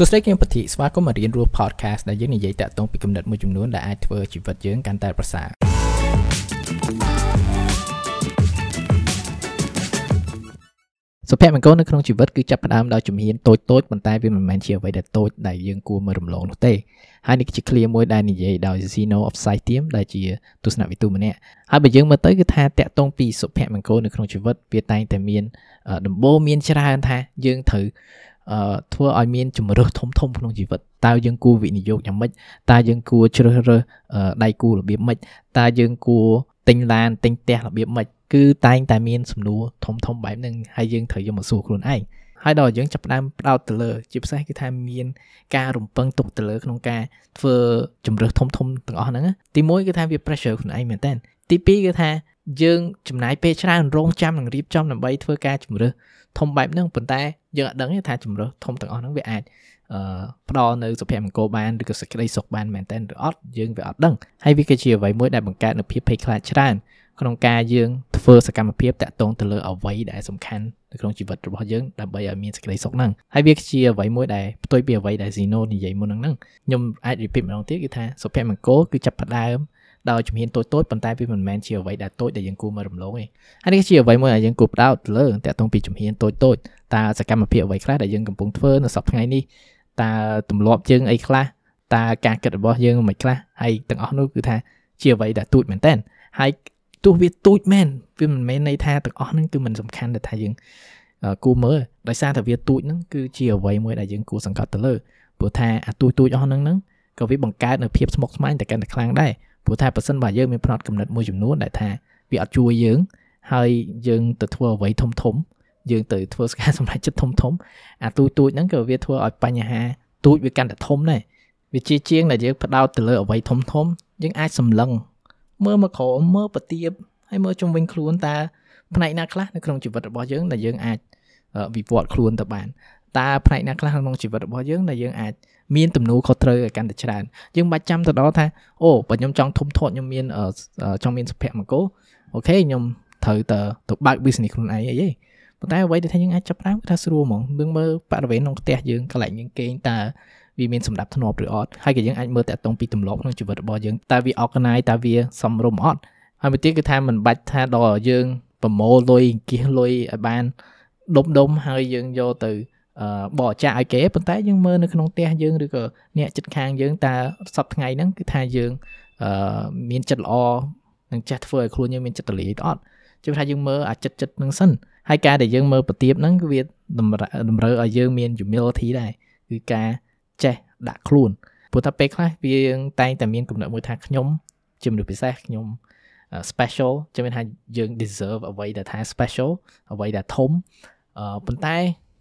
សួស្តីគឹមពធីស្វាគមន៍មករៀនរស់ podcast ដែលយើងនិយាយតាក់ទងពីគំនិតមួយចំនួនដែលអាចធ្វើជីវិតយើងកាន់តែប្រសើរសុភមង្គលនៅក្នុងជីវិតគឺចាប់ផ្ដើមដោយជំហានតូចតូចប៉ុន្តែវាមិនមែនជាអ្វីដែលតូចដែលយើងគួរមើលរំលងនោះទេហើយនេះជា clear មួយដែលនិយាយដោយ Zeno of Citium ដែលជាទស្សនវិទូម្នាក់ហើយបើយើងមើលទៅគឺថាតាក់ទងពីសុភមង្គលនៅក្នុងជីវិតវាតែងតែមានដំបូងមានច្រើនថាយើងត្រូវ ធ្វើឲ្យមានជំរើសធំធំក្នុងជីវិតតើយើងគួរវិនិយោគយ៉ាងម៉េចតើយើងគួរជ្រើសរើសដៃគូរបៀបម៉េចតើយើងគួរទិញឡានទិញផ្ទះរបៀបម៉េចគឺតែងតែមានសំណួរធំធំបែបហ្នឹងហើយយើងត្រូវយកមកសួរខ្លួនឯងហើយដល់យើងចាប់ផ្ដើមផ្ដោតទៅលើជាពិសេសគឺថាមានការរំពឹងទុកទៅលើក្នុងការធ្វើជំរើសធំធំទាំងអស់ហ្នឹងទី1គឺថាវា pressure ខ្លួនឯងមែនតើទី2គឺថា យើងចំណាយពេលច្រើនរងចាំនឹងរៀបចំដើម្បីធ្វើការជំរើសធំបែបហ្នឹងប៉ុន្តែយើងអត់ដឹងទេថាជំរើសធំទាំងអស់ហ្នឹងវាអាចអឺផ្ដល់នៅសុភមង្គលបានឬក៏សេចក្តីសុខបានមែនតើឬអត់យើងវាអត់ដឹងហើយវាគឺជាអ្វីមួយដែលបង្កើតនូវភាពភ័យខ្លាចច្រើនក្នុងការយើងធ្វើសកម្មភាពតាក់ទងទៅលើអ្វីដែលសំខាន់នៅក្នុងជីវិតរបស់យើងដើម្បីឲ្យមានសេចក្តីសុខហ្នឹងហើយវាជាអ្វីមួយដែលផ្ទុយពីអ្វីដែល Zeno និយាយមុនហ្នឹងខ្ញុំអាច repeat ម្ដងទៀតគឺថាសុភមង្គលគឺចាប់ផ្ដើម ដោយជំហានតូចតូចប៉ុន្តែវាមិនមែនជាអ្វីដែលតូចដែលយើងគួរមករំលងទេហើយនេះជាអ្វីមួយដែលយើងគួរផ្ដោតលើតាក់ទងពីជំហានតូចតូចតើសកម្មភាពអ្វីខ្លះដែលយើងកំពុងធ្វើនៅសប្តាហ៍ថ្ងៃនេះតើទម្លាប់យើងអីខ្លះតើការគិតរបស់យើងមិនខ្លះហើយទាំងអស់នោះគឺថាជាអ្វីដែលទូចមែនតើហើយទោះវាទូចមែនវាមិនមែនន័យថាទាំងអស់ហ្នឹងគឺមិនសំខាន់តែថាយើងគួរមើលដោយសារតែវាទូចហ្នឹងគឺជាអ្វីមួយដែលយើងគួរសង្កត់ទៅលើព្រោះថាអាទូចទូចអស់ហ្នឹងហ្នឹងក៏វាបង្កើតនៅភាពស្មុគស្មាញតែកាន់តែខ្លាំងដែរ ព្រោះថាប៉ះសិនបើយើងមានផ្នត់កំណត់មួយចំនួនដែលថាវាអត់ជួយយើងហើយយើងទៅធ្វើអ្វីធំធំយើងទៅធ្វើការសម្រេចចិត្តធំធំអាទូចទូចហ្នឹងក៏វាធ្វើឲ្យបញ្ហាទូចវាកាន់តែធំដែរវាជាជាងដែលយើងផ្ដោតទៅលើអ្វីធំធំយើងអាចសម្លឹងមើលមកក្រោមមើលប្រទៀបហើយមើលជុំវិញខ្លួនតើផ្នែកណាខ្លះនៅក្នុងជីវិតរបស់យើងដែលយើងអាចវិវត្តខ្លួនទៅបាន តើផ្នែកណាខ្លះក្នុងជីវិតរបស់យើងដែលយើងអាចមានទំនួលខុសត្រូវឲ្យកាន់តែច្រើនយើងបាច់ចាំទៅដល់ថាអូបើខ្ញុំចង់ធំធាត់ខ្ញុំមានចង់មានសុភមង្គលអូខេខ្ញុំត្រូវទៅទៅបើក business ខ្លួនឯងអីទេប៉ុន្តែអ្វីដែលថាយើងអាចចាប់ផ្ដើមគឺថាស្រួលហ្មងយើងមើលបរិវេណក្នុងផ្ទះយើងកន្លែងយើងគេងតើវាមានសម្ដាប់ធ្នាប់ឬអត់ហើយក៏យើងអាចមើលតាក់ទងពីទម្លាប់ក្នុងជីវិតរបស់យើងតើវា organize តើវាសមរម្យអត់ហើយមួយទៀតគឺថាមិនបាច់ថាដល់យើងប្រមូលលុយអង្គាសលុយឲ្យបានដុំដុំហើយយើងយកទៅ បកចាក់ឲ្យគេប៉ុន្តែយើងមើលនៅក្នុងផ្ទះយើងឬក៏អ្នកចិត្តខាងយើងតើសប្តាហ៍ថ្ងៃហ្នឹងគឺថាយើងអឺមានចិត្តល្អនឹងចេះធ្វើឲ្យខ្លួនយើងមានចិត្តទលាយអត់ជឿថាយើងមើលអាចិត្តចិត្តហ្នឹងសិនហើយការដែលយើងមើលប្រទៀបហ្នឹងគឺវាតម្រូវឲ្យយើងមាន humility ដែរគឺការចេះដាក់ខ្លួនព្រោះថាពេលខ្លះវាតែងតែមានកំណត់មួយថាខ្ញុំជាមនុស្សពិសេសខ្ញុំ special ជំនឿថាយើង deserve អ្វីដែលថា special អ្វីដែលធំអឺប៉ុន្តែ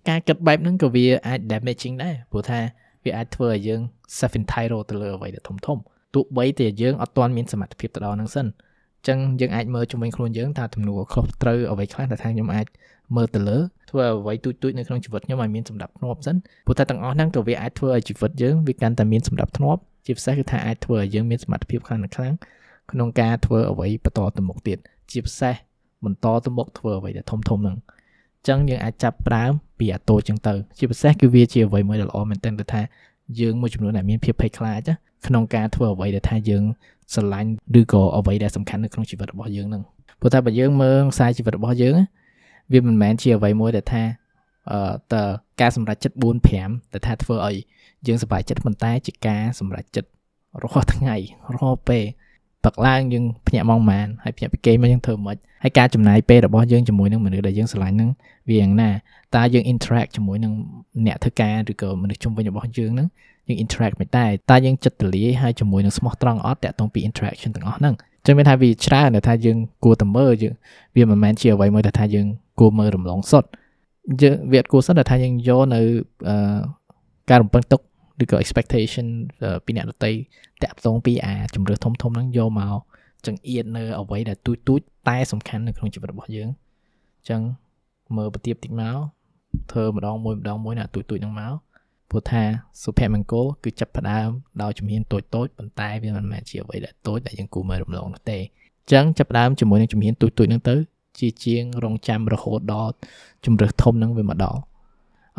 ការគិតបែបហ្នឹងក៏វាអាច damaging ដែរព្រោះថាវាអាចធ្វើឲ្យយើង self entitled ទៅលើអ្វីដែលធំធំទោះបីតែយើងអត់ទាន់មានសមត្ថភាពទៅដល់ហ្នឹងសិនអញ្ចឹងយើងអាចមើលជំនាញខ្លួនយើងថាទំនួលខុសត្រូវអ្វីខ្លះដែលថាខ្ញុំអាចមើលទៅលើធ្វើអ្វីទូចទូចនៅក្នុងជីវិតខ្ញុំឲ្យមានសម្ដាប់ធ្នាប់សិនព្រោះតែទាំងអស់ហ្នឹងក៏វាអាចធ្វើឲ្យជីវិតយើងវាកាន់តែមានសម្ដាប់ធ្នាប់ជាពិសេសគឺថាអាចធ្វើឲ្យយើងមានសមត្ថភាពខ្លាំងខ្លាំងក្នុងការធ្វើអ្វីបន្តទៅមុខទៀតជាពិសេសបន្តទៅមុខធ្វើអ្វីដែលធំធំហ្នឹង ចឹងយើងអាចចាប់ផ្ដើមពីអាតូចចឹងទៅជាពិសេសគឺវាជាអ្វីមួយដែលល្អមែនទែនទៅថាយើងមួយចំនួនដែលមានភាពភ័យខ្លាចក្នុងការធ្វើអ្វីដែលថាយើងស្រឡាញ់ឬក៏អ្វីដែលសំខាន់នៅក្នុងជីវិតរបស់យើងហ្នឹងព្រោះតែបើយើងមើលខ្សែជីវិតរបស់យើងវាមិនមែនជាអ្វីមួយដែលថាអឺតើការសម្រេចចិត្ត4 5ដែលថាធ្វើឲ្យយើងសប្បាយចិត្តប៉ុន្តែជាការសម្រេចចិត្តរាល់ថ្ងៃរាល់ពេល ព្រឹកឡើងយើងភ្ញាក់ម៉ោងប៉ុន្មានហើយភ្ញាក់ពីគេមកយើងធ្វើមិនហើយការចំណាយពេលរបស់យើងជាមួយនឹងមនុស្សដែលយើងស្រឡាញ់ហ្នឹងវាយ៉ាងណាតើយើង interact ជាមួយនឹងអ្នកធ្វើការឬក៏មនុស្សជុំវិញរបស់យើងហ្នឹងយើង interact មិនដែរតើយើងចិត្តទលាយហើយជាមួយនឹងស្មោះត្រង់អត់តាក់ទងពី interaction ទាំងអស់ហ្នឹងចឹងមានថាវាច្រើនដែលថាយើងគួរតែមើលយើងវាមិនមែនជាអ្វីមួយដែលថាយើងគួរមើលរំលងសុទ្ធយើងវាអត់គួរសុទ្ធដែលថាយើងយកនៅការរំពឹងទុក ឬក៏ expectation ពីអ្នកដទៃតាក់ទងពីអាជំរឿធំធំហ្នឹងយកមកចង្អៀតនៅអ្វីដែលទូចទូចតែសំខាន់នៅក្នុងជីវិតរបស់យើងអញ្ចឹងមើលប្រទៀបតិចមកធ្វើម្ដងមួយម្ដងមួយណាទូចទូចហ្នឹងមកព្រោះថាសុភមង្គលគឺចាប់ផ្ដើមដោយជំហានតូចតូចប៉ុន្តែវាមិនមែនជាអ្វីដែលតូចដែលយើងគួរមើលរំលងនោះទេអញ្ចឹងចាប់ផ្ដើមជាមួយនឹងជំហានតូចតូចហ្នឹងទៅជាជាងរងចាំរហូតដល់ជំរើសធំហ្នឹងវាមកដល់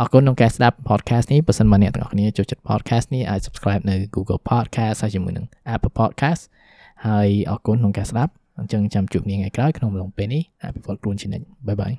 អរគុណក្នុងការស្ដាប់ podcast នេះបើសិនមកអ្នកទាំងអស់គ្នាចូលចិត្ត podcast នេះអាច subscribe នៅ Google Podcast ហើយជាមួយនឹង Apple Podcast ហើយអរគុណក្នុងការស្ដាប់អញ្ចឹងចាំជួបគ្នាថ្ងៃក្រោយក្នុងអំឡុងពេលនេះអភិវឌ្ឍខ្លួនជានិច្ចបាយបាយ